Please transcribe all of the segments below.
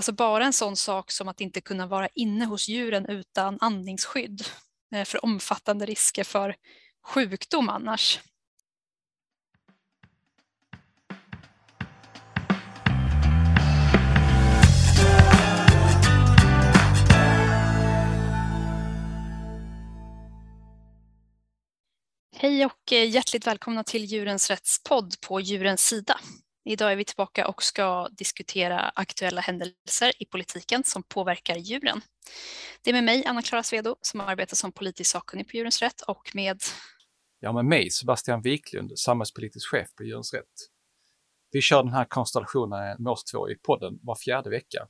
Alltså bara en sån sak som att inte kunna vara inne hos djuren utan andningsskydd eh, för omfattande risker för sjukdom annars. Hej och eh, hjärtligt välkomna till Djurens Rätts podd på Djurens sida. Idag är vi tillbaka och ska diskutera aktuella händelser i politiken som påverkar djuren. Det är med mig, Anna-Klara Svedo, som arbetar som politisk sakkunnig på Djurens Rätt och med... Ja, med mig, Sebastian Wiklund, samhällspolitisk chef på Djurens Rätt. Vi kör den här konstellationen med oss två i podden var fjärde vecka.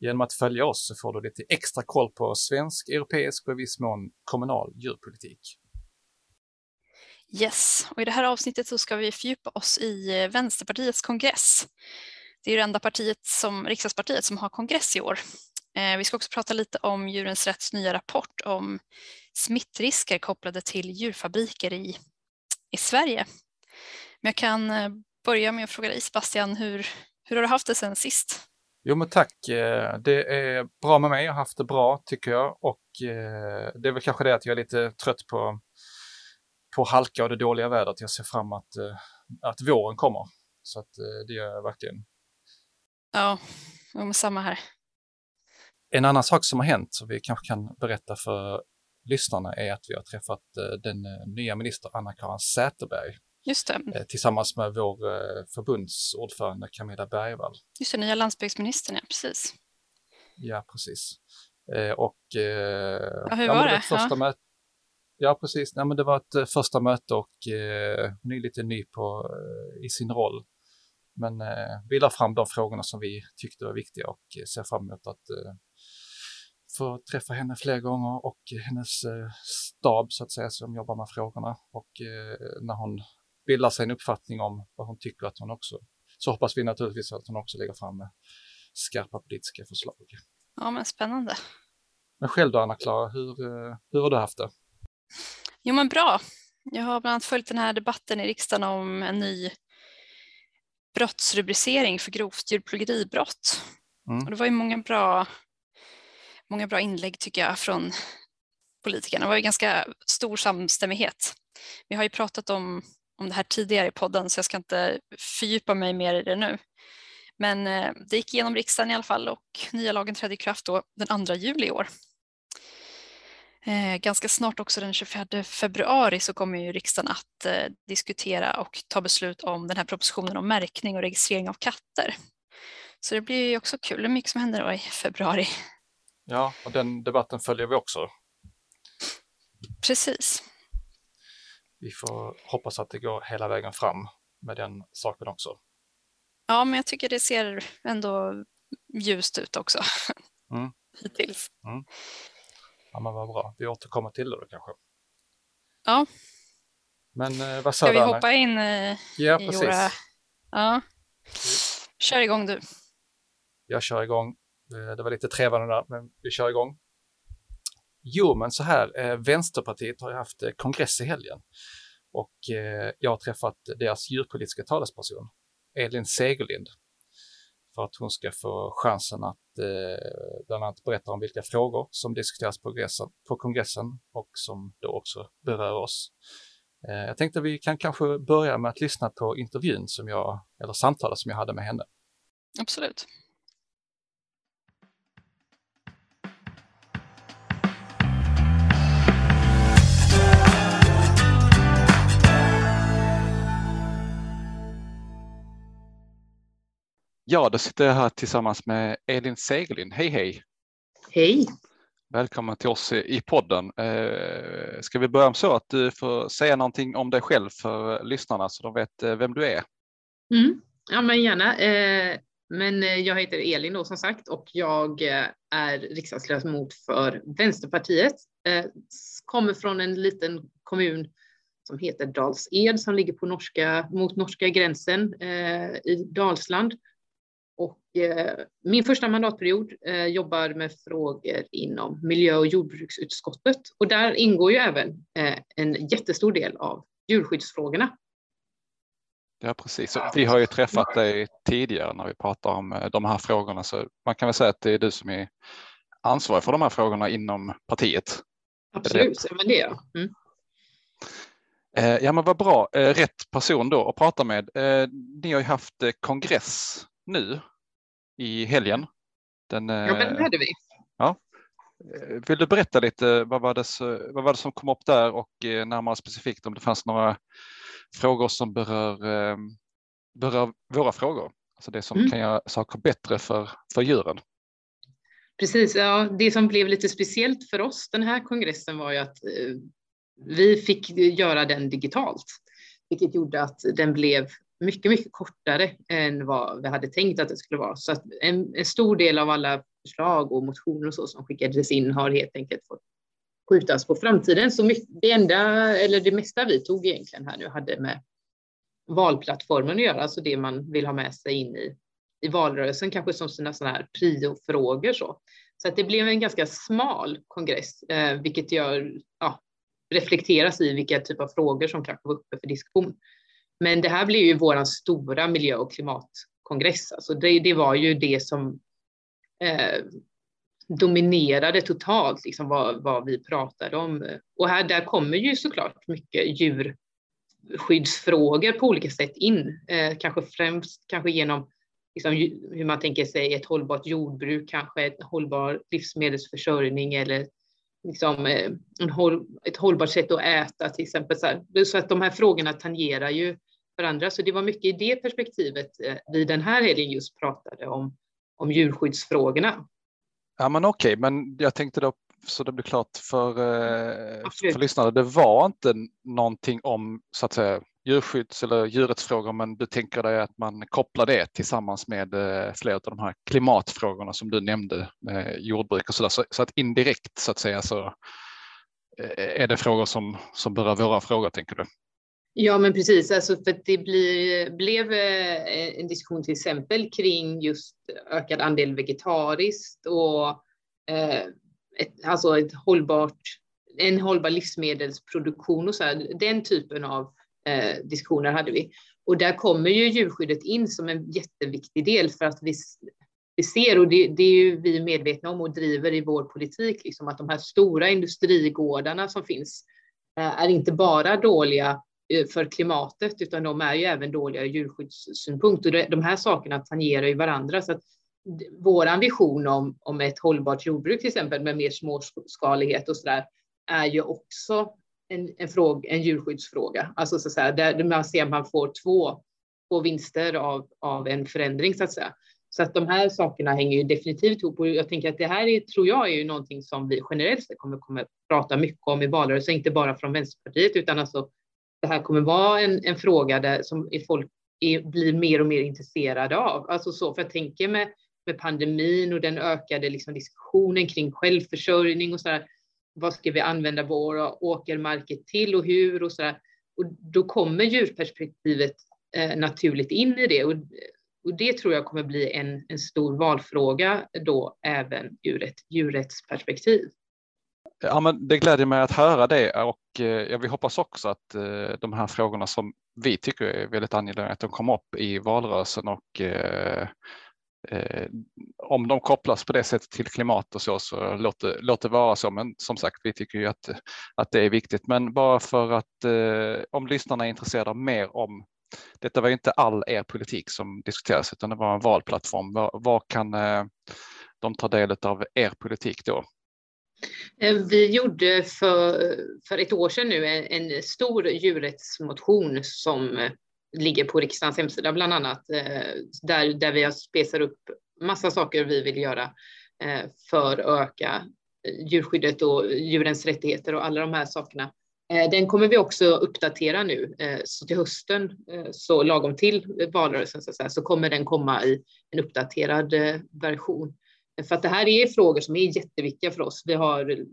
Genom att följa oss så får du lite extra koll på svensk, europeisk och i viss mån kommunal djurpolitik. Yes, och i det här avsnittet så ska vi fördjupa oss i eh, Vänsterpartiets kongress. Det är det enda partiet som, riksdagspartiet som har kongress i år. Eh, vi ska också prata lite om Djurens Rätts nya rapport om smittrisker kopplade till djurfabriker i, i Sverige. Men jag kan eh, börja med att fråga dig Sebastian, hur, hur har du haft det sen sist? Jo men tack, eh, det är bra med mig, jag har haft det bra tycker jag och det är väl kanske det att jag är lite trött på på halka och det dåliga vädret. Jag ser fram att, eh, att våren kommer. Så att eh, det gör jag verkligen. Ja, samma här. En annan sak som har hänt som vi kanske kan berätta för lyssnarna är att vi har träffat eh, den nya minister Anna-Karin Säterberg. Just det. Tillsammans med vår förbundsordförande Camilla Bergvall. Just det, nya landsbygdsministern, ja precis. Ja, precis. Och, ja, hur var det? Första ja. mötet Ja, precis. Nej, men det var ett uh, första möte och uh, hon är lite ny på, uh, i sin roll. Men uh, vi la fram de frågorna som vi tyckte var viktiga och ser fram emot att få träffa henne fler gånger och hennes stab så att säga som jobbar med frågorna. Och när hon bildar sig en uppfattning om vad hon tycker att hon också, så hoppas vi naturligtvis att hon också lägger fram skarpa politiska förslag. Ja, men spännande. Men själv då, Anna-Klara, hur, hur har du haft det? Jo men bra. Jag har bland annat följt den här debatten i riksdagen om en ny brottsrubricering för grovt djurplågeribrott. Mm. Och det var ju många bra, många bra inlägg tycker jag från politikerna. Det var ju ganska stor samstämmighet. Vi har ju pratat om, om det här tidigare i podden så jag ska inte fördjupa mig mer i det nu. Men eh, det gick igenom riksdagen i alla fall och nya lagen trädde i kraft då den 2 juli i år. Eh, ganska snart också den 24 februari så kommer ju riksdagen att eh, diskutera och ta beslut om den här propositionen om märkning och registrering av katter. Så det blir ju också kul, det är mycket som händer då i februari. Ja, och den debatten följer vi också. Precis. Vi får hoppas att det går hela vägen fram med den saken också. Ja, men jag tycker det ser ändå ljust ut också. Mm. Hittills. Mm. Ja, men vad bra. Vi återkommer till det då kanske. Ja. Men eh, vad sa Ska vi hoppa in eh, ja, i precis. våra... Ja, Kör igång du. Jag kör igång. Eh, det var lite trevande där, men vi kör igång. Jo, men så här, eh, Vänsterpartiet har ju haft eh, kongress i helgen och eh, jag har träffat deras djurpolitiska talesperson, Elin Segerlind för att hon ska få chansen att eh, bland annat berätta om vilka frågor som diskuteras på kongressen, på kongressen och som då också berör oss. Eh, jag tänkte vi kan kanske börja med att lyssna på intervjun som jag, eller samtalet som jag hade med henne. Absolut. Ja, då sitter jag här tillsammans med Elin Segerlind. Hej, hej! Hej! Välkommen till oss i podden. Eh, ska vi börja med så att du får säga någonting om dig själv för lyssnarna så de vet eh, vem du är? Mm. Ja, men gärna. Eh, men jag heter Elin då som sagt och jag är riksdagsledamot för Vänsterpartiet. Kommer från en liten kommun som heter Dals-Ed som ligger på norska, mot norska gränsen i Dalsland. Och eh, min första mandatperiod eh, jobbar med frågor inom miljö och jordbruksutskottet och där ingår ju även eh, en jättestor del av djurskyddsfrågorna. Ja, precis. Vi har ju träffat dig tidigare när vi pratar om eh, de här frågorna, så man kan väl säga att det är du som är ansvarig för de här frågorna inom partiet. Absolut, men det är jag. Mm. Eh, ja, men vad bra. Eh, rätt person då att prata med. Ni har ju haft kongress nu i helgen. Den, ja, men det hade vi. Ja. Vill du berätta lite vad var, det, vad var det som kom upp där och närmare specifikt om det fanns några frågor som berör, berör våra frågor? Alltså det som mm. kan göra saker bättre för, för djuren. Precis, ja, det som blev lite speciellt för oss den här kongressen var ju att eh, vi fick göra den digitalt, vilket gjorde att den blev mycket, mycket kortare än vad vi hade tänkt att det skulle vara. Så att en, en stor del av alla förslag och motioner och så som skickades in har helt enkelt fått skjutas på framtiden. Så mycket, det enda, eller det mesta vi tog egentligen här nu hade med valplattformen att göra, alltså det man vill ha med sig in i i valrörelsen, kanske som sina sådana här priofrågor. Så. så att det blev en ganska smal kongress, eh, vilket gör, ja, reflekteras i vilka typ av frågor som kanske var uppe för diskussion. Men det här blev ju vår stora miljö och klimatkongress. Alltså det, det var ju det som eh, dominerade totalt liksom vad, vad vi pratade om. Och här, där kommer ju såklart mycket djurskyddsfrågor på olika sätt in, eh, kanske främst kanske genom liksom, hur man tänker sig ett hållbart jordbruk, kanske ett hållbar livsmedelsförsörjning eller liksom, eh, en håll, ett hållbart sätt att äta till exempel. Så, här. så att de här frågorna tangerar ju varandra. Så det var mycket i det perspektivet eh, vi den här helgen just pratade om, om djurskyddsfrågorna. Ja men okej, okay. men jag tänkte då så det blir klart för, eh, för lyssnare, det var inte någonting om så att säga djurskydds eller djurrättsfrågor, men du tänker dig att man kopplar det tillsammans med eh, flera av de här klimatfrågorna som du nämnde, jordbruk och så där. Så, så att indirekt så att säga så är det frågor som, som berör våra frågor, tänker du? Ja, men precis. Alltså för det blir, blev eh, en diskussion till exempel kring just ökad andel vegetariskt och eh, ett, alltså ett hållbart, en hållbar livsmedelsproduktion och så här. Den typen av eh, diskussioner hade vi. Och där kommer ju djurskyddet in som en jätteviktig del för att vi, vi ser, och det, det är ju vi medvetna om och driver i vår politik, liksom att de här stora industrigårdarna som finns eh, är inte bara dåliga Eh, för klimatet, utan de är ju även dåliga ur djurskyddssynpunkt. Och de här sakerna tangerar ju varandra. Så att vår vision om, om ett hållbart jordbruk till exempel med mer småskalighet och så där är ju också en, en, fråga, en djurskyddsfråga. Alltså så att säga, där man ser att man får två, två vinster av, av en förändring så att säga. Så att de här sakerna hänger ju definitivt ihop och jag tänker att det här är, tror jag är ju någonting som vi generellt sett kommer, kommer prata mycket om i valrörelsen, inte bara från Vänsterpartiet utan alltså det här kommer vara en, en fråga där som folk är, blir mer och mer intresserade av. Alltså så, för jag tänker med, med pandemin och den ökade liksom diskussionen kring självförsörjning och så där, vad ska vi använda våra åkermarker till och hur och så där. Och då kommer djurperspektivet eh, naturligt in i det och, och det tror jag kommer bli en, en stor valfråga då även ur ett djurrättsperspektiv. Ja, men det gläder mig att höra det och eh, ja, vi hoppas också att eh, de här frågorna som vi tycker är väldigt angelägna att de kommer upp i valrörelsen och eh, Eh, om de kopplas på det sättet till klimat och så, så låt det, låt det vara så. Men som sagt, vi tycker ju att, att det är viktigt. Men bara för att eh, om lyssnarna är intresserade mer om detta var ju inte all er politik som diskuterades utan det var en valplattform. Vad, kan eh, de ta del av er politik då? Eh, vi gjorde för, för ett år sedan nu en, en stor djurrättsmotion som eh, ligger på riksdagens hemsida bland annat, eh, där, där vi spesar upp massa saker vi vill göra för att öka djurskyddet och djurens rättigheter och alla de här sakerna. Den kommer vi också uppdatera nu, så till hösten, så lagom till valrörelsen så, att säga, så kommer den komma i en uppdaterad version. För att det här är frågor som är jätteviktiga för oss. Vi har,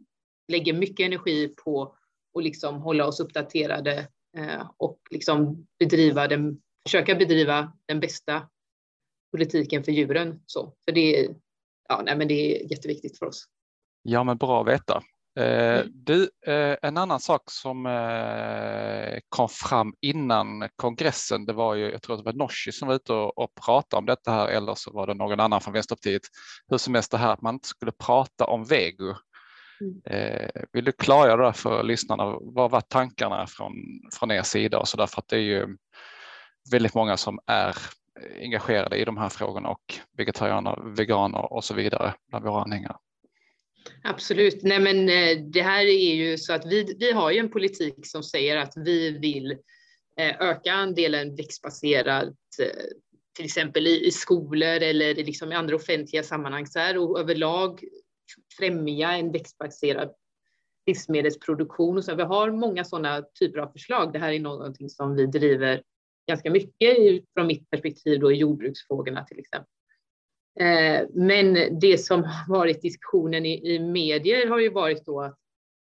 lägger mycket energi på att liksom hålla oss uppdaterade eh, och liksom bedriva den, försöka bedriva den bästa politiken för djuren. Så, för det, ja, nej, men det är jätteviktigt för oss. Ja, men bra att veta. Mm. Du, en annan sak som kom fram innan kongressen, det var ju, jag tror att det var Nooshi som var ute och, och pratade om detta här, eller så var det någon annan från Vänsterpartiet, hur som helst det här att man inte skulle prata om vego. Mm. Vill du klargöra för lyssnarna, vad var tankarna från, från er sida och så därför att det är ju väldigt många som är engagerade i de här frågorna och vegetarianer, veganer och så vidare bland våra anhängare. Absolut. Nej, men eh, det här är ju så att vi, vi har ju en politik som säger att vi vill eh, öka andelen växtbaserat, eh, till exempel i, i skolor eller liksom i andra offentliga sammanhang så här, och överlag främja en växtbaserad livsmedelsproduktion. Och så. Vi har många sådana typer av förslag. Det här är någonting som vi driver ganska mycket från mitt perspektiv då i jordbruksfrågorna till exempel. Eh, men det som har varit diskussionen i, i medier har ju varit då att,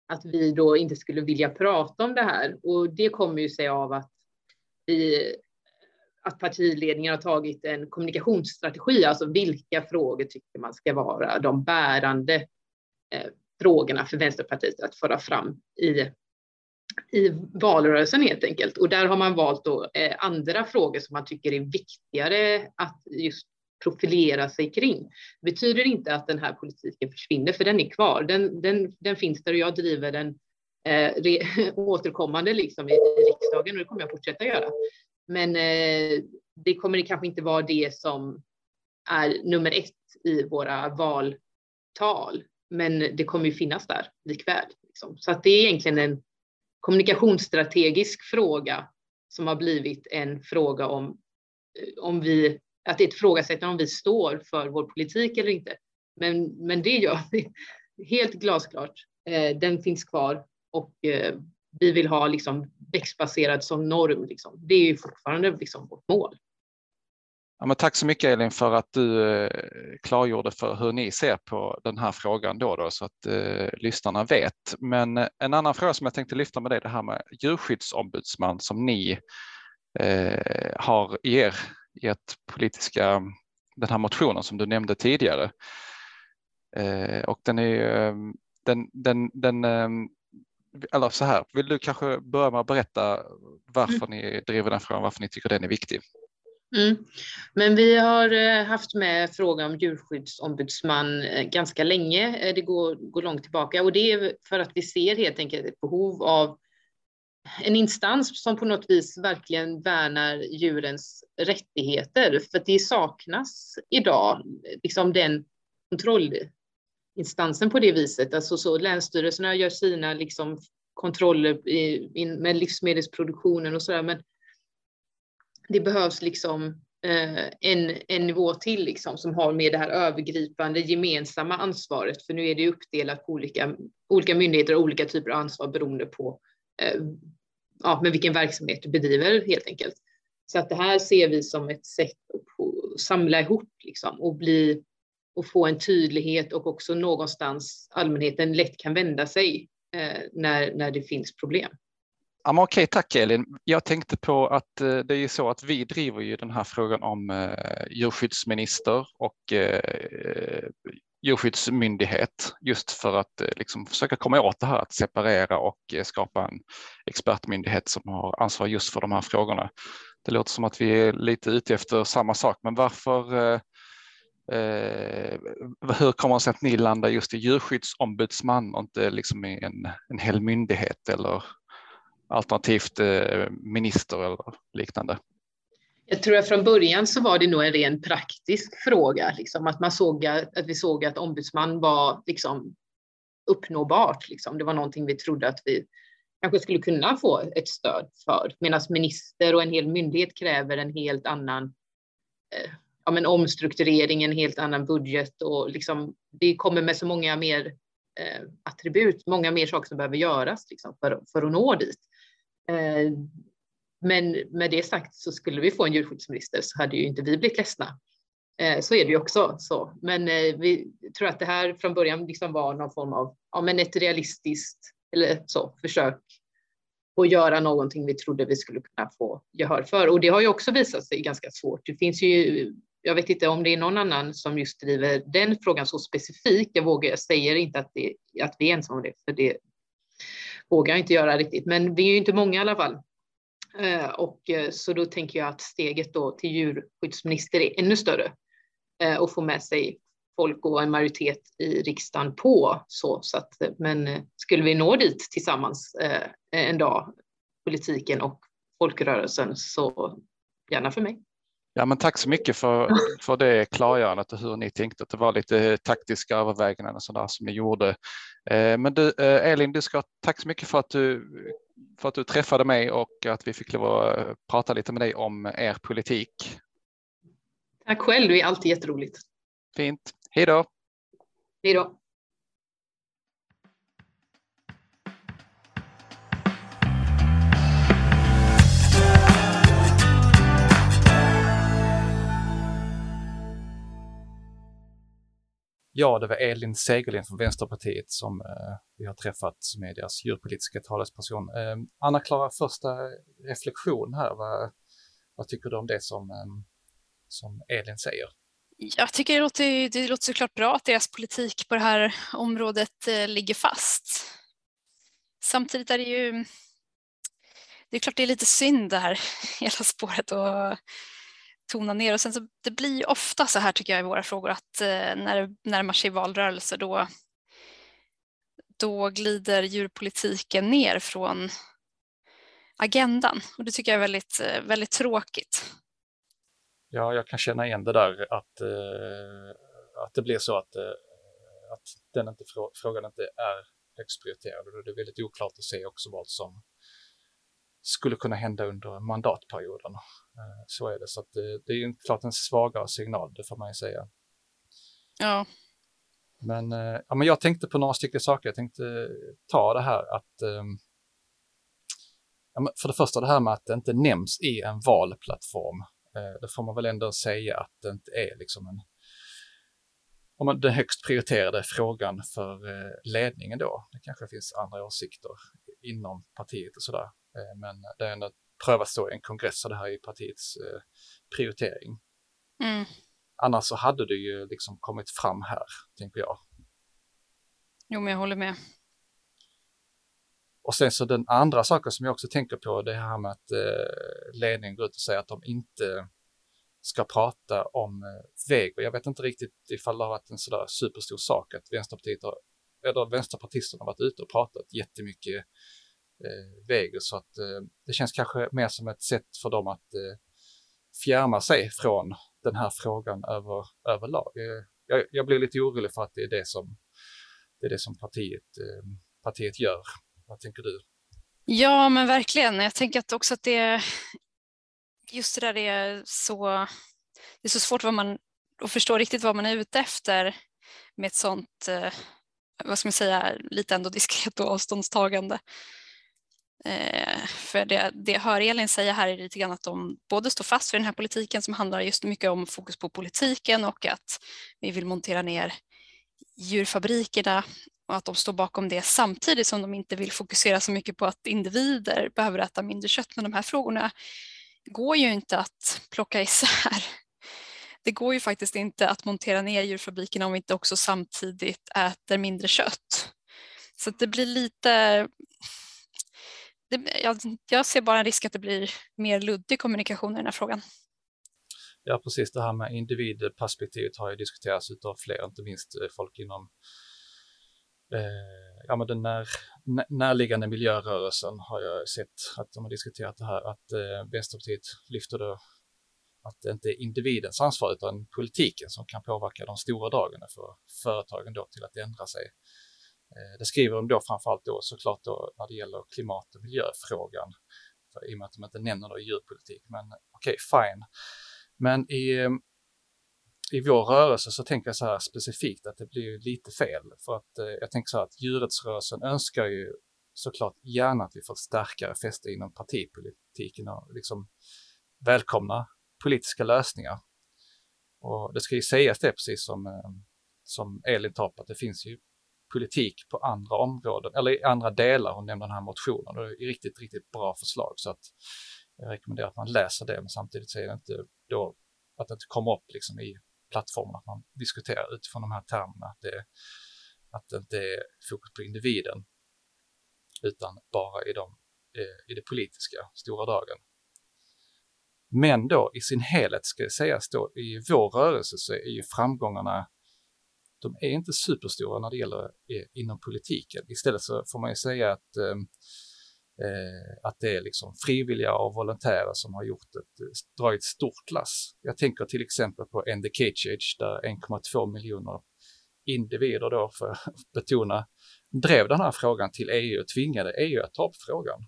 att vi då inte skulle vilja prata om det här och det kommer ju sig av att vi att partiledningen har tagit en kommunikationsstrategi, alltså vilka frågor tycker man ska vara de bärande eh, frågorna för Vänsterpartiet att föra fram i, i valrörelsen helt enkelt. Och där har man valt då, eh, andra frågor som man tycker är viktigare att just profilera sig kring. Det betyder inte att den här politiken försvinner, för den är kvar. Den, den, den finns där och jag driver den eh, re, återkommande liksom i, i riksdagen och det kommer jag fortsätta göra. Men eh, det kommer kanske inte vara det som är nummer ett i våra valtal, men det kommer ju finnas där likväl. Liksom. Så att det är egentligen en kommunikationsstrategisk fråga som har blivit en fråga om, om vi, att det är ett ifrågasättande om vi står för vår politik eller inte. Men, men det gör vi helt glasklart. Eh, den finns kvar och eh, vi vill ha liksom växtbaserad som norm. Liksom. Det är ju fortfarande liksom vårt mål. Ja, men tack så mycket Elin för att du eh, klargjorde för hur ni ser på den här frågan då, då så att eh, lyssnarna vet. Men eh, en annan fråga som jag tänkte lyfta med dig, det här med djurskyddsombudsman som ni eh, har i er, politiska, den här motionen som du nämnde tidigare. Eh, och den är den, den, den eller så här, vill du kanske börja med att berätta varför mm. ni driver den frågan, varför ni tycker den är viktig? Mm. Men vi har eh, haft med frågan om djurskyddsombudsman eh, ganska länge. Det går, går långt tillbaka och det är för att vi ser helt enkelt ett behov av en instans som på något vis verkligen värnar djurens rättigheter. För det saknas idag, liksom den kontrollinstansen på det viset. Alltså så länsstyrelserna gör sina liksom kontroller i, in, med livsmedelsproduktionen och sådär, men det behövs liksom eh, en, en nivå till liksom, som har med det här övergripande gemensamma ansvaret, för nu är det uppdelat på olika, olika myndigheter och olika typer av ansvar beroende på Eh, ja, med vilken verksamhet du bedriver helt enkelt. Så att det här ser vi som ett sätt att samla ihop liksom, och, bli, och få en tydlighet och också någonstans allmänheten lätt kan vända sig eh, när, när det finns problem. Ja, men okej, tack Elin. Jag tänkte på att eh, det är ju så att vi driver ju den här frågan om eh, djurskyddsminister och eh, djurskyddsmyndighet just för att eh, liksom försöka komma åt det här att separera och eh, skapa en expertmyndighet som har ansvar just för de här frågorna. Det låter som att vi är lite ute efter samma sak, men varför Eh, eh hur kommer det sig att ni landar just i djurskyddsombudsman och inte liksom i en, en hel myndighet eller alternativt eh, minister eller liknande? Jag tror att från början så var det nog en ren praktisk fråga, liksom, att, man såg att, att vi såg att ombudsman var liksom, uppnåbart. Liksom. Det var någonting vi trodde att vi kanske skulle kunna få ett stöd för, medan minister och en hel myndighet kräver en helt annan eh, ja, men omstrukturering, en helt annan budget och liksom, det kommer med så många mer eh, attribut, många mer saker som behöver göras liksom, för, för att nå dit. Eh, men med det sagt så skulle vi få en djurskyddsminister så hade ju inte vi blivit ledsna. Eh, så är det ju också så. Men eh, vi tror att det här från början liksom var någon form av, ja men ett realistiskt eller så försök att göra någonting vi trodde vi skulle kunna få gehör för. Och det har ju också visat sig ganska svårt. Det finns ju jag vet inte om det är någon annan som just driver den frågan så specifikt. Jag vågar, jag säger inte att, det, att vi är ensamma om det, för det vågar jag inte göra riktigt. Men vi är ju inte många i alla fall. Eh, och eh, så då tänker jag att steget då till djurskyddsminister är ännu större eh, och få med sig folk och en majoritet i riksdagen på så. så att, men skulle vi nå dit tillsammans en dag, politiken och folkrörelsen, så gärna för mig. Ja, men tack så mycket för, för det klargörandet och hur ni tänkte att det var lite taktiska överväganden och sådär som ni gjorde. Men du, Elin, du ska tack så mycket för att du för att du träffade mig och att vi fick lov att prata lite med dig om er politik. Tack själv, det är alltid jätteroligt. Fint. Hej då. Hej då. Ja, det var Elin Segerlind från Vänsterpartiet som eh, vi har träffat som är deras djurpolitiska talesperson. Eh, Anna-Klara, första reflektion här, vad, vad, tycker du om det som, eh, som Elin säger? Jag tycker det låter, det låter såklart bra att deras politik på det här området eh, ligger fast. Samtidigt är det ju, det är klart det är lite synd det här hela spåret och tona ner. Och sen så, det blir ofta så här tycker jag i våra frågor att eh, när det närmar sig valrörelse då, då glider djurpolitiken ner från agendan och det tycker jag är väldigt, eh, väldigt tråkigt. Ja, jag kan känna igen det där att, eh, att det blir så att, eh, att den inte, frågan inte är högst prioriterad och det är väldigt oklart att se också vad som skulle kunna hända under mandatperioden. Eh, så är det, så det, det är ju klart en svagare signal, det får man ju säga. Ja. Men, eh, ja, men jag tänkte på några stycken saker. Jag tänkte ta det här att ehm, ja, för det första det här med att det inte nämns i en valplattform. Eh, det får man väl ändå säga att det inte är liksom en om man, den högst prioriterade frågan för ledningen då. Det kanske finns andra åsikter inom partiet och sådär. Men det är ändå prövas då i en kongress och det här är partiets eh, prioritering. Mm. Annars så hade det ju liksom kommit fram här, tänker jag. Jo, men jag håller med. Och sen så den andra saken som jag också tänker på, det här med att eh, ledningen går ut och säger att de inte ska prata om eh, Vego. Jag vet inte riktigt ifall det har varit en sådär superstor sak att Vänsterpartiet har, eller vänsterpartisterna har varit ute och pratat jättemycket eh, Så att eh, det känns kanske mer som ett sätt för dem att eh, fjärma sig från den här frågan över, överlag. Eh, jag, jag blir lite orolig för att det är det som, det är det som partiet, eh, partiet gör. Vad tänker du? Ja, men verkligen. Jag tänker att också att det just det där är så, det är så svårt vad man, att förstå riktigt vad man är ute efter med ett sånt, eh, vad ska man säga, lite ändå diskret och avståndstagande. Eh, för det, det jag hör Elin säga här är lite grann att de både står fast vid den här politiken som handlar just mycket om fokus på politiken och att vi vill montera ner djurfabrikerna och att de står bakom det samtidigt som de inte vill fokusera så mycket på att individer behöver äta mindre kött. Men de här frågorna går ju inte att plocka isär. Det går ju faktiskt inte att montera ner djurfabrikerna om vi inte också samtidigt äter mindre kött. Så det blir lite det, jag, jag, ser bara en risk att det blir mer luddig kommunikation i den här frågan. Ja, precis. Det här med individperspektivet har ju diskuterats av fler, inte minst eh, folk inom eh, ja, men den när, närliggande miljörörelsen har jag sett att de har diskuterat det här, att eh, Vänsterpartiet lyfter då att det inte är individens ansvar utan politiken som kan påverka de stora dragen för företagen då till att ändra sig. Eh, det skriver de då framförallt då såklart då när det gäller klimat och miljöfrågan, för, i och med att de inte nämner då djurpolitik. Men okej, okay, fine. Men i, ehm, i vår rörelse så tänker jag så här specifikt att det blir lite fel. För att eh, jag tänker så här att djurrättsrörelsen önskar ju såklart gärna att vi får starkare fäste inom partipolitiken och liksom välkomna politiska lösningar. Och det ska ju sägas det precis som, eh, som Elin tar att det finns ju politik på andra områden, eller i andra delar. Hon nämnde den här motionen och det är riktigt, riktigt bra förslag så att jag rekommenderar att man läser det, men samtidigt så är det inte då att det inte kommer upp liksom i plattformen, att man diskuterar utifrån de här termerna, att det, att det inte är fokus på individen, utan bara i, de, eh, i det politiska stora dragen. Men då i sin helhet ska det sägas då, i vår rörelse så är ju framgångarna de är inte superstora när det gäller eh, inom politiken. Istället så får man ju säga att, ehm, eh, att det är liksom frivilliga och volontärer som har gjort ett, eh, dragit stort lass. Jag tänker till exempel på End the Cage Age där 1,2 miljoner individer då, för att betona, drev den här frågan till EU och tvingade EU att ta upp frågan.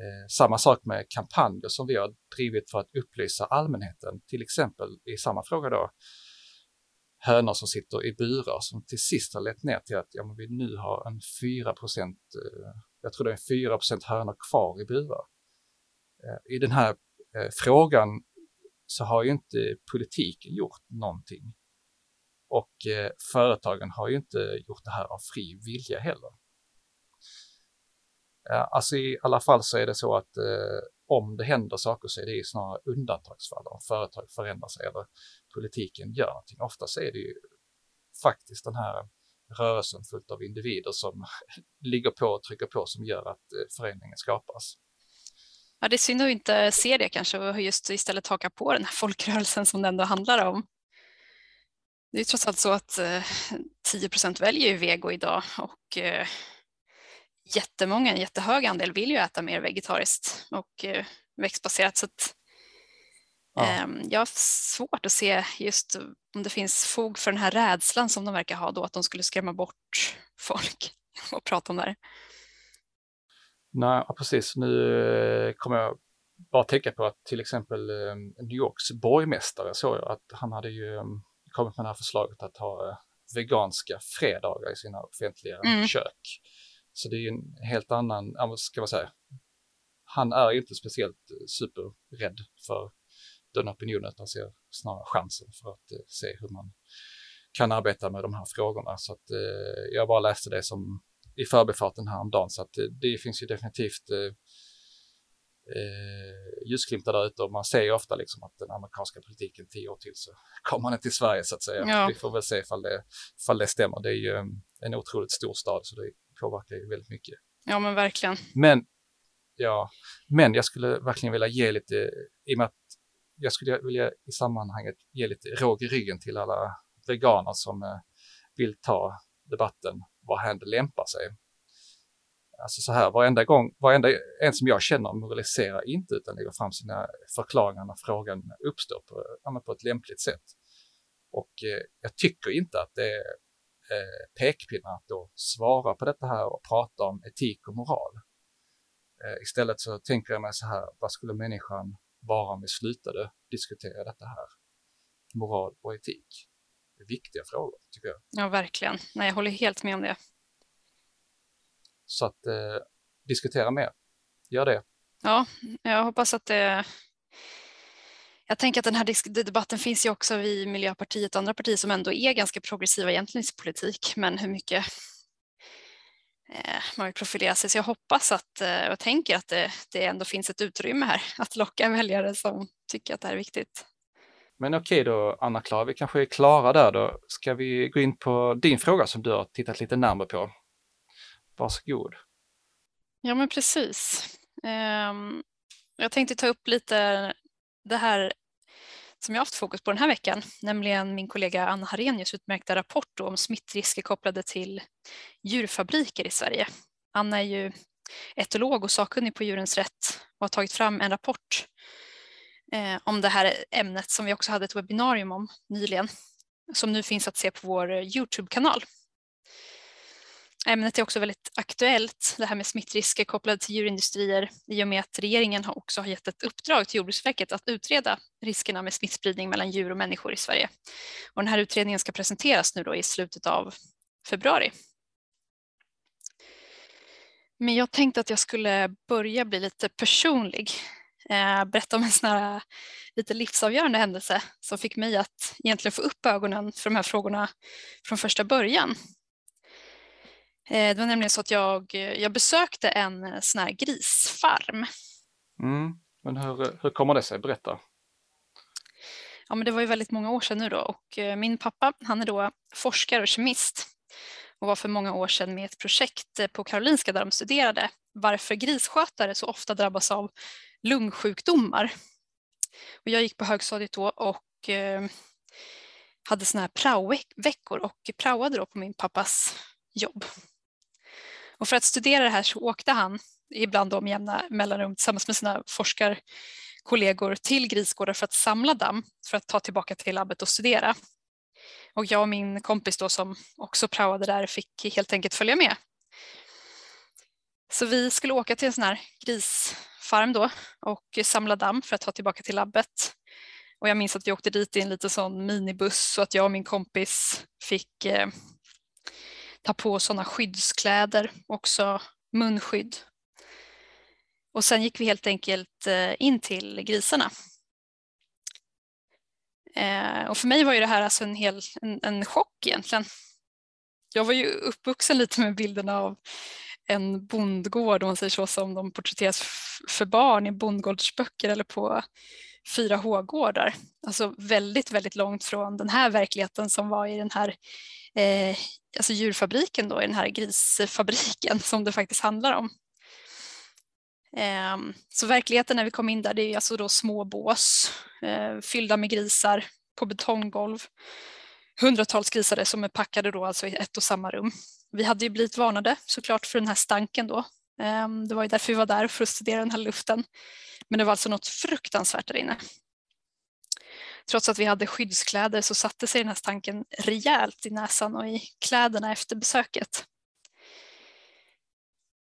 Eh, samma sak med kampanjer som vi har drivit för att upplysa allmänheten, till exempel i samma fråga då, hönor som sitter i burar som till sist har lett ner till att ja, men vi nu har en 4 procent, eh, jag tror det är 4 procent hönor kvar i burar. Eh, I den här eh, frågan så har ju inte politiken gjort någonting. Och företagen har ju inte gjort det här av fri vilja heller. Alltså i alla fall så är det så att om det händer saker så är det snarare undantagsfall om företag förändrar sig eller politiken gör någonting. Oftast är det ju faktiskt den här rörelsen fullt av individer som ligger på och trycker på som gör att eh, föreningen förändringen skapas. Ja, det är synd att inte se det kanske och just istället haka på den här folkrörelsen som det ändå handlar om. Det är trots allt så att eh, 10 procent väljer ju vego idag och eh, jättemånga, en jättehög andel vill ju äta mer vegetariskt och växtbaserat. Så att Ja. Ehm, jag har svårt att se just om det finns fog för den här rädslan som de verkar ha då, att de skulle skrämma bort folk och prata om det här. Nej, precis. Nu eh, kommer jag bara tänka på att till exempel ehm, New Yorks borgmästare såg jag att han hade ju ehm, kommit med det här förslaget att ha eh, veganska fredagar i sina offentliga mm. kök. Så det är en helt annan, ska man säga, han är inte speciellt eh, superrädd för den opinionen utan ser snarare chansen för att eh, se hur man kan arbeta med de här frågorna. Så att eh, jag bara läste det som i förbifarten häromdagen så att eh, det finns ju definitivt eh, ljusglimtar där ute och man ser ju ofta liksom att den amerikanska politiken tio år till så kommer den till Sverige så att säga. Ja. Vi får väl se ifall det, ifall det stämmer. Det är ju en otroligt stor stad så det påverkar ju väldigt mycket. Ja men verkligen. Men, ja, men jag skulle verkligen vilja ge lite, i och med att jag skulle vilja i sammanhanget ge lite råg i ryggen till alla veganer som eh, vill ta debatten vad händer lämpar sig. Alltså så här, varenda gång, varenda en som jag känner moraliserar inte utan lägger fram sina förklaringar när frågan uppstår på, på ett lämpligt sätt. Och eh, jag tycker inte att det är eh, pekpinnar att då svara på detta här och prata om etik och moral. Eh, istället så tänker jag mig så här, vad skulle människan bara om vi slutade diskutera detta här. Moral och etik. Det är viktiga frågor, tycker jag. Ja, verkligen. Nej, jag håller helt med om det. Så att eh, diskutera mer. Gör det. Ja, jag hoppas att det jag tänker att den här debatten finns ju också i Miljöpartiet och andra partier som ändå är ganska progressiva egentligen i sin politik, men hur mycket Eh, man vill profilera sig. Så jag hoppas att eh, och tänker att det, det ändå finns ett utrymme här att locka väljare som tycker att det här är viktigt. Men okej då, Anna-Klara, vi kanske är klara där då. Ska vi gå in på din fråga som du har tittat lite närmare på? Varsågod. Ja, men precis. Um, jag tänkte ta upp lite det här som jag haft fokus på den här veckan, nämligen min kollega Anna Harenius utmärkta rapport om smittrisker kopplade till djurfabriker i Sverige. Anna är ju etolog och sakkunnig på djurens rätt och har tagit fram en rapport eh, om det här ämnet som vi också hade ett webbinarium om nyligen, som nu finns att se på vår Youtube-kanal. Ämnet är också väldigt aktuellt, det här med smittrisker kopplade till djurindustrier i och med att regeringen har också har gett ett uppdrag till Jordbruksverket att utreda riskerna med smittspridning mellan djur och människor i Sverige. Och den här utredningen ska presenteras nu då i slutet av februari. Men jag tänkte att jag skulle börja bli lite personlig. Eh, berätta om en sån här lite livsavgörande händelse som fick mig att egentligen få upp ögonen för de här frågorna från första början. Eh, det var nämligen så att jag, jag besökte en eh, sån här grisfarm. Mm. Men hur, hur kommer det sig? Berätta. ja, men det var ju väldigt många år sedan nu då och eh, min pappa han är då forskare och kemist och var för många år sedan med ett projekt på Karolinska där de studerade varför griskötare så ofta drabbas av lungsjukdomar. Och jag gick på högstadiet då och eh, hade såna här praoveckor och praoade då på min pappas jobb. Och för att studera det här så åkte han ibland om jämna mellanrum tillsammans med sina forskarkollegor till grisgårdar för att samla damm för att ta tillbaka till labbet och studera. Och jag och min kompis då som också praoade där fick helt enkelt följa med. Så vi skulle åka till en sån här grisfarm då och samla damm för att ta tillbaka till labbet. Och jag minns att vi åkte dit i en liten sån minibuss så att jag och min kompis fick eh, ta på sådana skyddskläder, också munskydd. Och sen gick vi helt enkelt eh, in till grisarna. Eh, och för mig var ju det här alltså en, hel, en, en chock egentligen. Jag var ju uppvuxen lite med bilderna av en bondgård, om man säger så, som de porträtteras för barn i bondgårdsböcker eller på 4H-gårdar. Alltså väldigt, väldigt långt från den här verkligheten som var i den här eh, alltså djurfabriken då, i den här grisfabriken som det faktiskt handlar om. Eh, så verkligheten när vi kom in där, det är alltså då små bås eh, fyllda med grisar på betonggolv. Hundratals grisar som är packade då alltså i ett och samma rum. Vi hade ju blivit varnade såklart för den här stanken då. Ehm, det var ju därför vi var där för att studera den här luften. Men det var alltså något fruktansvärt där inne. Trots att vi hade skyddskläder så satte sig den här stanken rejält i näsan och i kläderna efter besöket.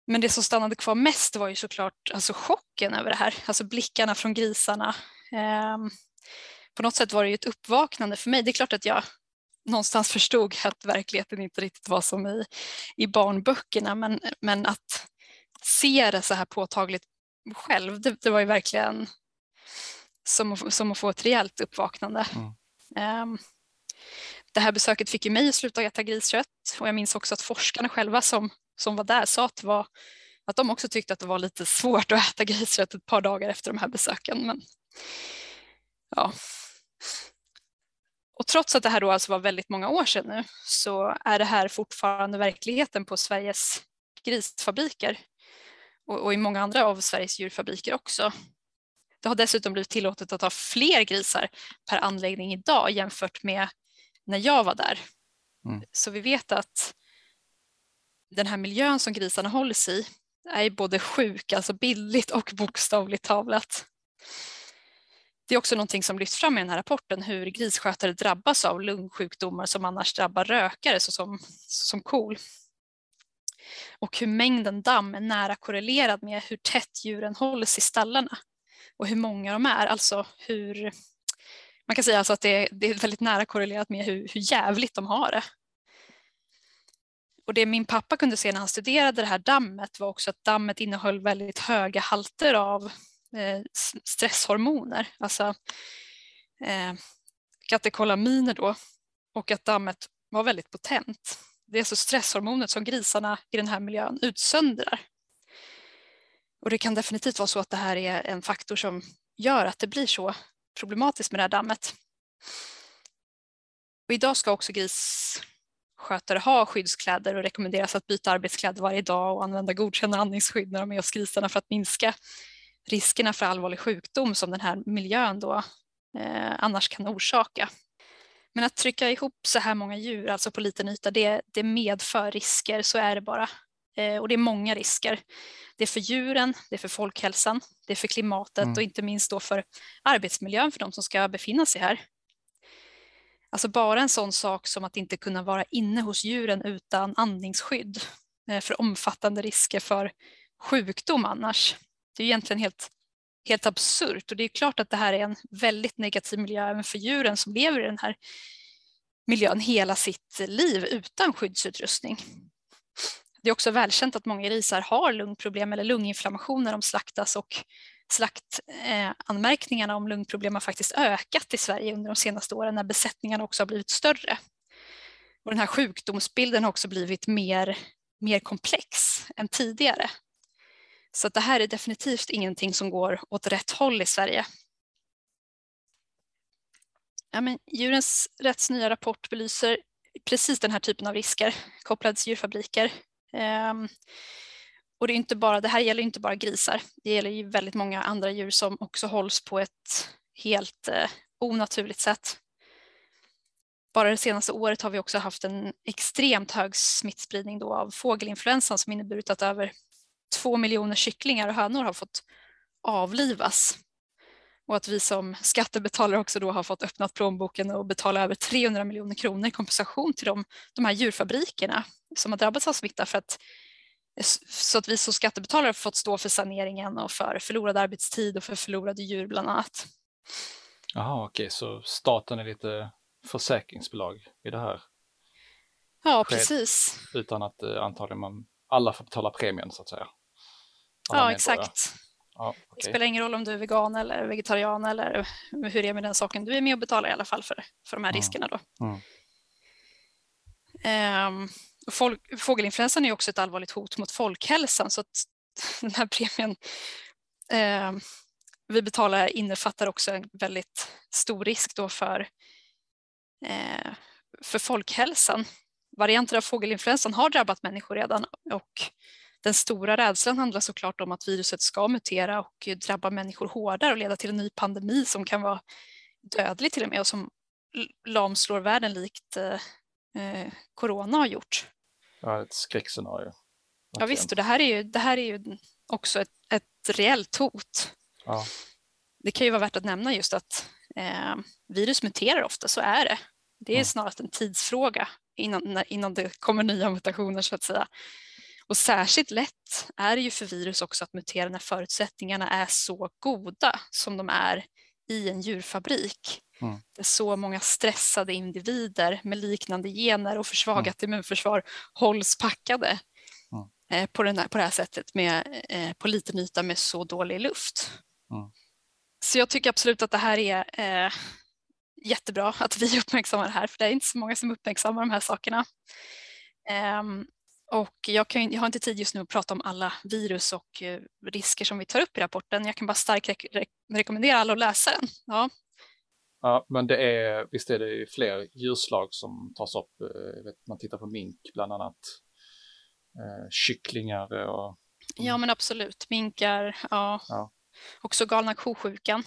Men det som stannade kvar mest var ju såklart alltså chocken över det här, alltså blickarna från grisarna. Ehm, på något sätt var det ju ett uppvaknande för mig. Det är klart att jag någonstans förstod att verkligheten inte riktigt var som i, i barnböckerna men, men att se det så här påtagligt själv, det, det var ju verkligen som, som att få ett rejält uppvaknande. Mm. Um, det här besöket fick ju mig att sluta äta griskött och jag minns också att forskarna själva som, som var där sa att, var, att de också tyckte att det var lite svårt att äta griskött ett par dagar efter de här besöken. Men, ja. Och trots att det här då alltså var väldigt många år sedan nu så är det här fortfarande verkligheten på Sveriges grisfabriker och, och i många andra av Sveriges djurfabriker också. Det har dessutom blivit tillåtet att ha fler grisar per anläggning idag jämfört med när jag var där. Mm. Så vi vet att den här miljön som grisarna hålls i är både sjuk, alltså bildligt och bokstavligt talat. Det är också någonting som lyfts fram i den här rapporten hur grisskötare drabbas av lungsjukdomar som annars drabbar rökare såsom, som kol. Och hur mängden damm är nära korrelerad med hur tätt djuren hålls i stallarna och hur många de är. Alltså hur, man kan säga alltså att det är, det är väldigt nära korrelerat med hur, hur jävligt de har det. Och det min pappa kunde se när han studerade det här dammet var också att dammet innehöll väldigt höga halter av eh, stresshormoner, alltså eh, katekolaminer då, och att dammet var väldigt potent. Det är alltså stresshormonet som grisarna i den här miljön utsöndrar. Och det kan definitivt vara så att det här är en faktor som gör att det blir så problematiskt med det här dammet. Och idag ska också grisskötare ha skyddskläder och rekommenderas att byta arbetskläder varje dag och använda godkända andningsskydd när de är hos grisarna för att minska riskerna för allvarlig sjukdom som den här miljön då eh, annars kan orsaka. Men att trycka ihop så här många djur, alltså på liten yta, det, det medför risker, så är det bara. Eh, och det är många risker. Det är för djuren, det är för folkhälsan, det är för klimatet mm. och inte minst då för arbetsmiljön för de som ska befinna sig här. Alltså bara en sån sak som att inte kunna vara inne hos djuren utan andningsskydd eh, för omfattande risker för sjukdom annars. Det är egentligen helt, helt absurt och det är klart att det här är en väldigt negativ miljö även för djuren som lever i den här miljön hela sitt liv utan skyddsutrustning. Det är också välkänt att många grisar har lungproblem eller lunginflammation när de slaktas och slaktanmärkningarna om lungproblem har faktiskt ökat i Sverige under de senaste åren när besättningarna också har blivit större. Och den här sjukdomsbilden har också blivit mer, mer komplex än tidigare. Så det här är definitivt ingenting som går åt rätt håll i Sverige. Ja, men djurens rätts nya rapport belyser precis den här typen av risker kopplade till djurfabriker. Um, och det, är inte bara, det här gäller inte bara grisar, det gäller ju väldigt många andra djur som också hålls på ett helt eh, onaturligt sätt. Bara det senaste året har vi också haft en extremt hög smittspridning då av fågelinfluensan som inneburit att över två miljoner kycklingar och hönor har fått avlivas. Och att vi som skattebetalare också då har fått öppna plånboken och betala över 300 miljoner kronor i kompensation till de, de här djurfabrikerna som har drabbats av smitta för att så att vi som skattebetalare har fått stå för saneringen och för förlorad arbetstid och för förlorade djur bland annat. Jaha, okej, okay. så staten är lite försäkringsbolag i det här? Ja, precis. Utan att eh, antagligen man, alla får betala premien så att säga. Ja, exakt. Ja, okay. Det spelar ingen roll om du är vegan eller vegetarian eller hur det är med den saken. Du är med och betalar i alla fall för, för de här mm. riskerna då. Mm. Um, folk, fågelinfluensan är också ett allvarligt hot mot folkhälsan så att den här premien um, vi betalar innefattar också en väldigt stor risk då för, uh, för folkhälsan. Varianter av fågelinfluensan har drabbat människor redan och den stora rädslan handlar såklart om att viruset ska mutera och drabba människor hårdare och leda till en ny pandemi som kan vara dödlig till och med och som lamslår världen likt eh, eh, corona har gjort. Ja, ett skräckscenario. Ja visst, och det här är ju, det här är ju också ett, ett reellt hot. Ja. Det kan ju vara värt att nämna just att eh, virus muterar ofta, så är det. Det är mm. snarast en tidsfråga innan, innan det kommer nya mutationer så att säga. Och särskilt lätt är det ju för virus också att mutera när förutsättningarna är så goda som de är i en djurfabrik. Mm. Där så många stressade individer med liknande gener och försvagat mm. immunförsvar hålls packade mm. eh, på, den här, på det här sättet med, eh, på liten yta med så dålig luft. Mm. Så jag tycker absolut att det här är eh, jättebra att vi uppmärksammar det här, för det är inte så många som uppmärksammar de här sakerna. Um, och jag, kan, jag har inte tid just nu att prata om alla virus och eh, risker som vi tar upp i rapporten. Jag kan bara starkt re re rekommendera alla att läsa den. Ja. Ja, men det är, visst är det fler djurslag som tas upp. Eh, vet, man tittar på mink bland annat. Eh, kycklingar och... Ja, men absolut. Minkar, ja. ja. Också galna kosjukan.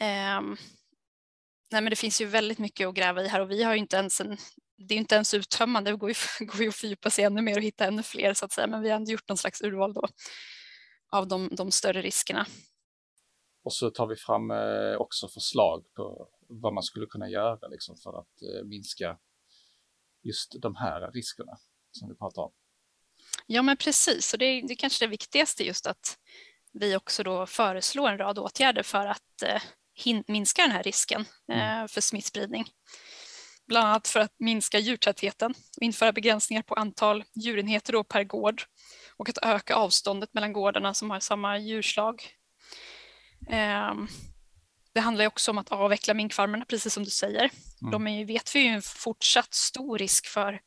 Eh, nej, men det finns ju väldigt mycket att gräva i här och vi har ju inte ens en det är inte ens uttömmande, det går ju, går ju att fördjupa sig ännu mer och hitta ännu fler så att säga, men vi har ändå gjort någon slags urval då av de, de större riskerna. Och så tar vi fram eh, också förslag på vad man skulle kunna göra liksom, för att eh, minska just de här riskerna som vi pratar om. Ja, men precis, och det är, det är kanske det viktigaste just att vi också då föreslår en rad åtgärder för att eh, minska den här risken mm. Eh, för smittspridning bland annat för att minska djurtätheten och införa begränsningar på antal djurenheter per gård och att öka avståndet mellan gårdarna som har samma djurslag. Ehm, det handlar också om att avveckla minkfarmerna, precis som du säger. Mm. De är, vet vi ju en fortsatt stor risk för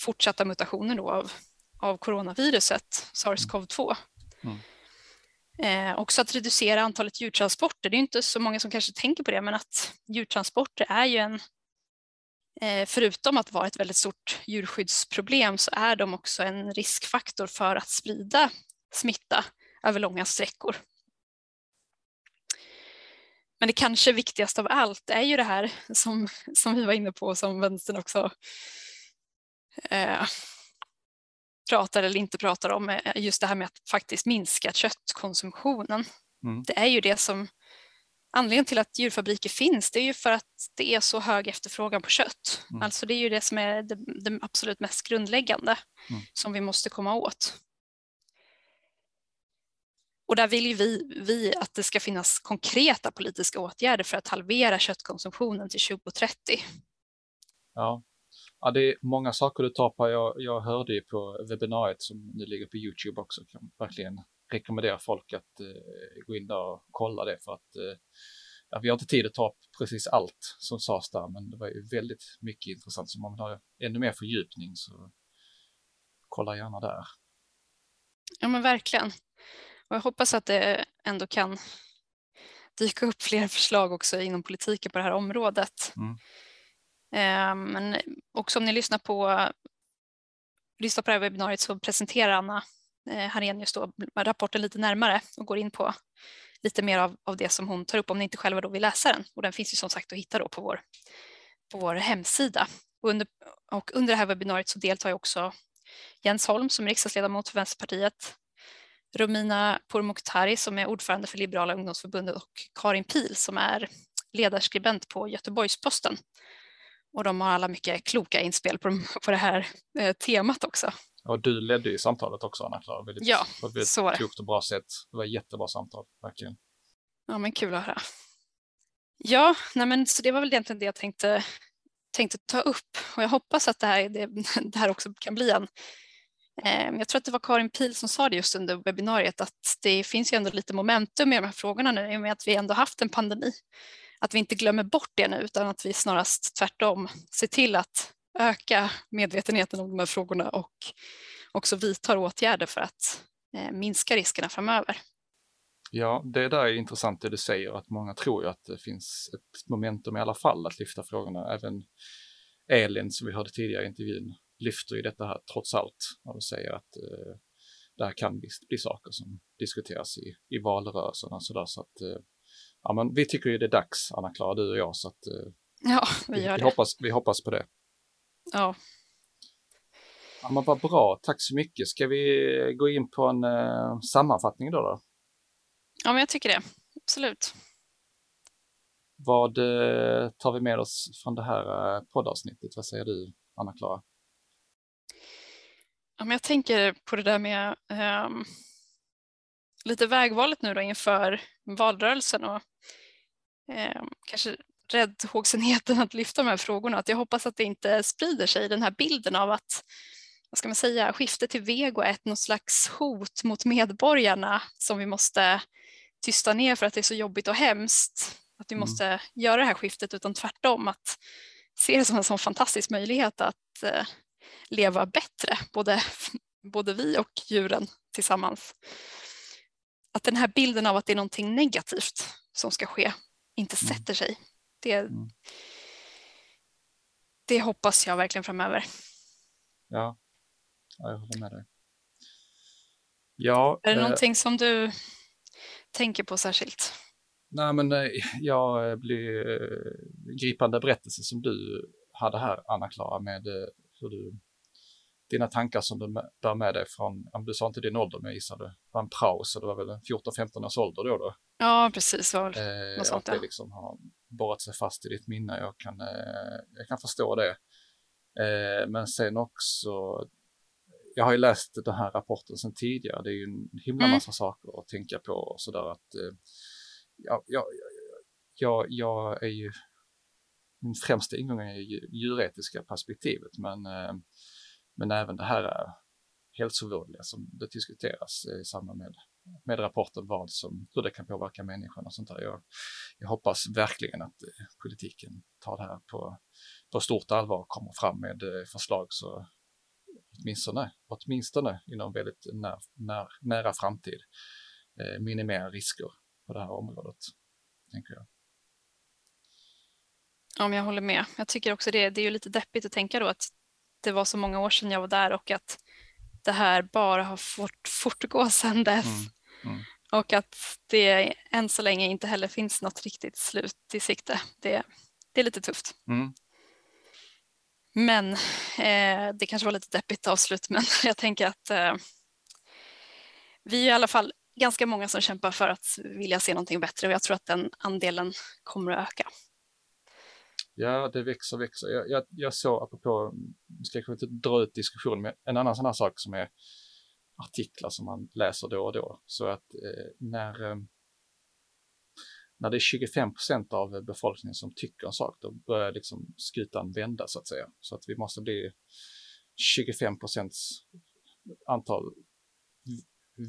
fortsatta mutationer då av, av coronaviruset, sars-cov-2. Mm. Eh, också att reducera antalet djurtransporter. Det är inte så många som kanske tänker på det, men att djurtransporter är ju en förutom att vara ett väldigt stort djurskyddsproblem så är de också en riskfaktor för att sprida smitta över långa sträckor. Men det kanske viktigaste av allt är ju det här som, som vi var inne på som vänstern också eh, pratar eller inte pratar om, eh, just det här med att faktiskt minska köttkonsumtionen. Mm. Det är ju det som Anledningen till att djurfabriker finns det är ju för att det är så hög efterfrågan på kött. Mm. Alltså det är ju det som är det, det absolut mest grundläggande mm. som vi måste komma åt. Och där vill ju vi, vi att det ska finnas konkreta politiska åtgärder för att halvera köttkonsumtionen till 2030. Ja, ja det är många saker du tar på. Jag, jag hörde ju på webbinariet som nu ligger på Youtube också. Kan verkligen rekommendera folk att eh, gå in där och kolla det för att eh, ja, vi har inte tid att ta precis allt som sades där, men det var ju väldigt mycket intressant. Så om man vill ha ännu mer fördjupning så kolla gärna där. Ja, men verkligen. Och jag hoppas att det ändå kan dyka upp fler förslag också inom politiken på det här området. Mm. Eh, men också om ni lyssnar på, lyssnar på det här webbinariet så presenterar Anna Eh, Harenius då rapporten lite närmare och går in på lite mer av, av det som hon tar upp om ni inte själva då vill läsa den. Och den finns ju som sagt att hitta då på vår, på vår hemsida. Och under, och under det här webbinariet så deltar ju också Jens Holm som är riksdagsledamot för Vänsterpartiet, Romina Pourmokhtari som är ordförande för Liberala ungdomsförbundet och Karin Pil som är ledarskribent på Göteborgs-Posten. Och de har alla mycket kloka inspel på, på det här eh, temat också. Och du ledde ju samtalet också Anna-Klara, väldigt, ja, på ett väldigt klokt och bra sätt. Det var ett jättebra samtal, verkligen. Ja, men kul att höra. Ja, nej men, så det var väl egentligen det jag tänkte, tänkte ta upp och jag hoppas att det här, det, det här också kan bli en Ehm, jag tror att det var Karin Pil som sa det just under webbinariet att det finns ju ändå lite momentum i de här frågorna nu i och med att vi ändå haft en pandemi. Att vi inte glömmer bort det nu utan att vi snarast tvärtom ser till att öka medvetenheten om de här frågorna och också vidtar åtgärder för att eh, minska riskerna framöver. Ja, det där är intressant det du säger att många tror ju att det finns ett momentum i alla fall att lyfta frågorna. Även Elin som vi hörde tidigare i intervjun lyfter ju detta här trots allt de säger att eh, det här kan bli, bli saker som diskuteras i, i valrörelserna så där, så att eh, ja, men vi tycker ju det är dags, Anna-Klara, du och jag, så att eh, ja, vi, vi, det. vi, hoppas, vi hoppas på det. Ja. Ja, men vad bra, tack så mycket. Ska vi gå in på en eh, sammanfattning då, då? Ja, men jag tycker det. Absolut. Vad eh, tar vi med oss från det här eh, poddavsnittet? Vad säger du, Anna-Klara? Ja, men jag tänker på det där med um, lite vägvalet nu då inför valrörelsen och um, kanske räddhågsenheten att lyfta de här frågorna. Att jag hoppas att det inte sprider sig den här bilden av att vad ska man säga, skiftet till vego är ett något slags hot mot medborgarna som vi måste tysta ner för att det är så jobbigt och hemskt. Att vi mm. måste göra det här skiftet utan tvärtom att se det som en sån fantastisk möjlighet att uh, leva bättre, både, både vi och djuren tillsammans. Att den här bilden av att det är någonting negativt som ska ske inte mm. sätter sig. Det, mm. det hoppas jag verkligen framöver. Ja, ja jag håller med dig. Ja, är det eh, någonting som du tänker på särskilt? Nej, men eh, jag blir eh, gripande berättelse som du hade här, Anna-Klara, med eh, hur du dina tankar som du bär med dig från, du sa inte din ålder men jag gissar det var en prao så det var väl en 14-15 års ålder då? då. Ja precis, var eh, något sånt, att det liksom har borrat sig fast i ditt minne, jag kan, eh, jag kan förstå det. Eh, men sen också, jag har ju läst den här rapporten sedan tidigare, det är ju en himla mm. massa saker att tänka på och sådär att eh, ja, ja, ja, jag är ju min främsta ingång är ju djuretiska perspektivet men eh, men även det här hälsovådliga som det diskuteras i samband med, med rapporten vad som, hur det kan påverka människan och sånt där. Jag, jag hoppas verkligen att eh, politiken tar det här på, på stort allvar och kommer fram med eh, förslag så åtminstone, åtminstone inom väldigt när, när, nära framtid eh, minimera risker på det här området, tänker jag. Ja, men jag håller med. Jag tycker också det, det är ju lite deppigt att tänka då att det var så många år sedan jag var där och att det här bara har fått fortgå sedan dess. Mm. Mm. Och att det än så länge inte heller finns något riktigt slut i sikte. Det, det är lite tufft. Mm. Men eh, det kanske var lite deppigt avslut, men jag tänker att eh, vi är i alla fall ganska många som kämpar för att vilja se någonting bättre och jag tror att den andelen kommer att öka. Ja, det växer, växer. Jag, jag, jag såg, apropå, vi ska kanske inte dra ut diskussionen, men en annan sån här sak som är artiklar som man läser då och då. Så att eh, när, eh, när det är 25 procent av befolkningen som tycker en sak, då börjar liksom skutan vända så att säga. Så att vi måste bli 25 procents antal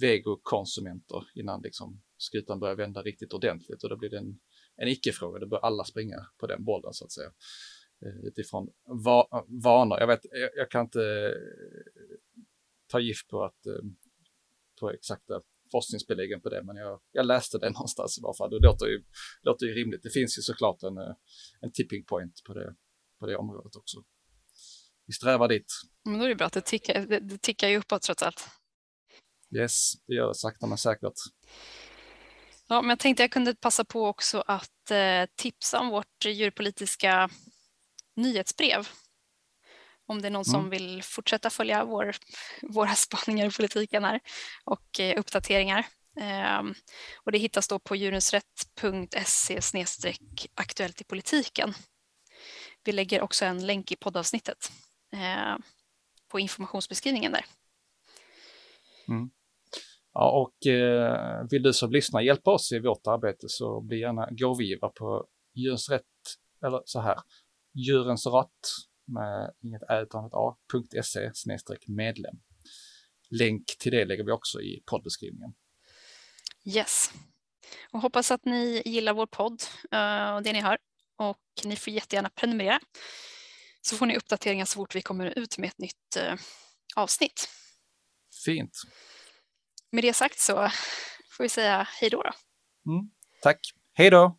vegokonsumenter innan liksom skutan börjar vända riktigt ordentligt och då blir det en en icke-fråga. Då bör alla springa på den bollen så att säga. Eh, utifrån va vanor. Jag, vet, jag, jag, kan inte eh, ta gift på, att, eh, på exakta forskningsbeläggen på det, men jag, jag läste det någonstans i varje fall. Det låter ju, låter ju rimligt. Det finns ju såklart en, eh, en tipping point på det, på det området också. Vi strävar dit. Men då är det bra att det tickar, det, det tickar ju uppåt trots allt. Yes, det gör det sakta men säkert. Ja, men jag tänkte jag kunde passa på också att eh, tipsa om vårt djurpolitiska nyhetsbrev. Om det är någon mm. som vill fortsätta följa vår, våra spaningar i politiken här och eh, uppdateringar. Eh, och det hittas då på djurensrätt.se aktuellt i politiken. Vi lägger också en länk i poddavsnittet eh, på informationsbeskrivningen där. Mm. Ja, och eh, vill du som lyssnar hjälpa oss i vårt arbete så bli gärna gåvgivare på Djurens Rätt, eller så här, Djurens Rätt med inget ä utan ett a.se medlem. Länk till det lägger vi också i poddbeskrivningen. Yes. Och hoppas att ni gillar vår podd uh, och det ni hör. Och ni får jättegärna prenumerera. Så får ni uppdateringar så fort vi kommer ut med ett nytt uh, avsnitt. Fint. Med det sagt så får vi säga hej då. då. Mm. Tack. Hej då!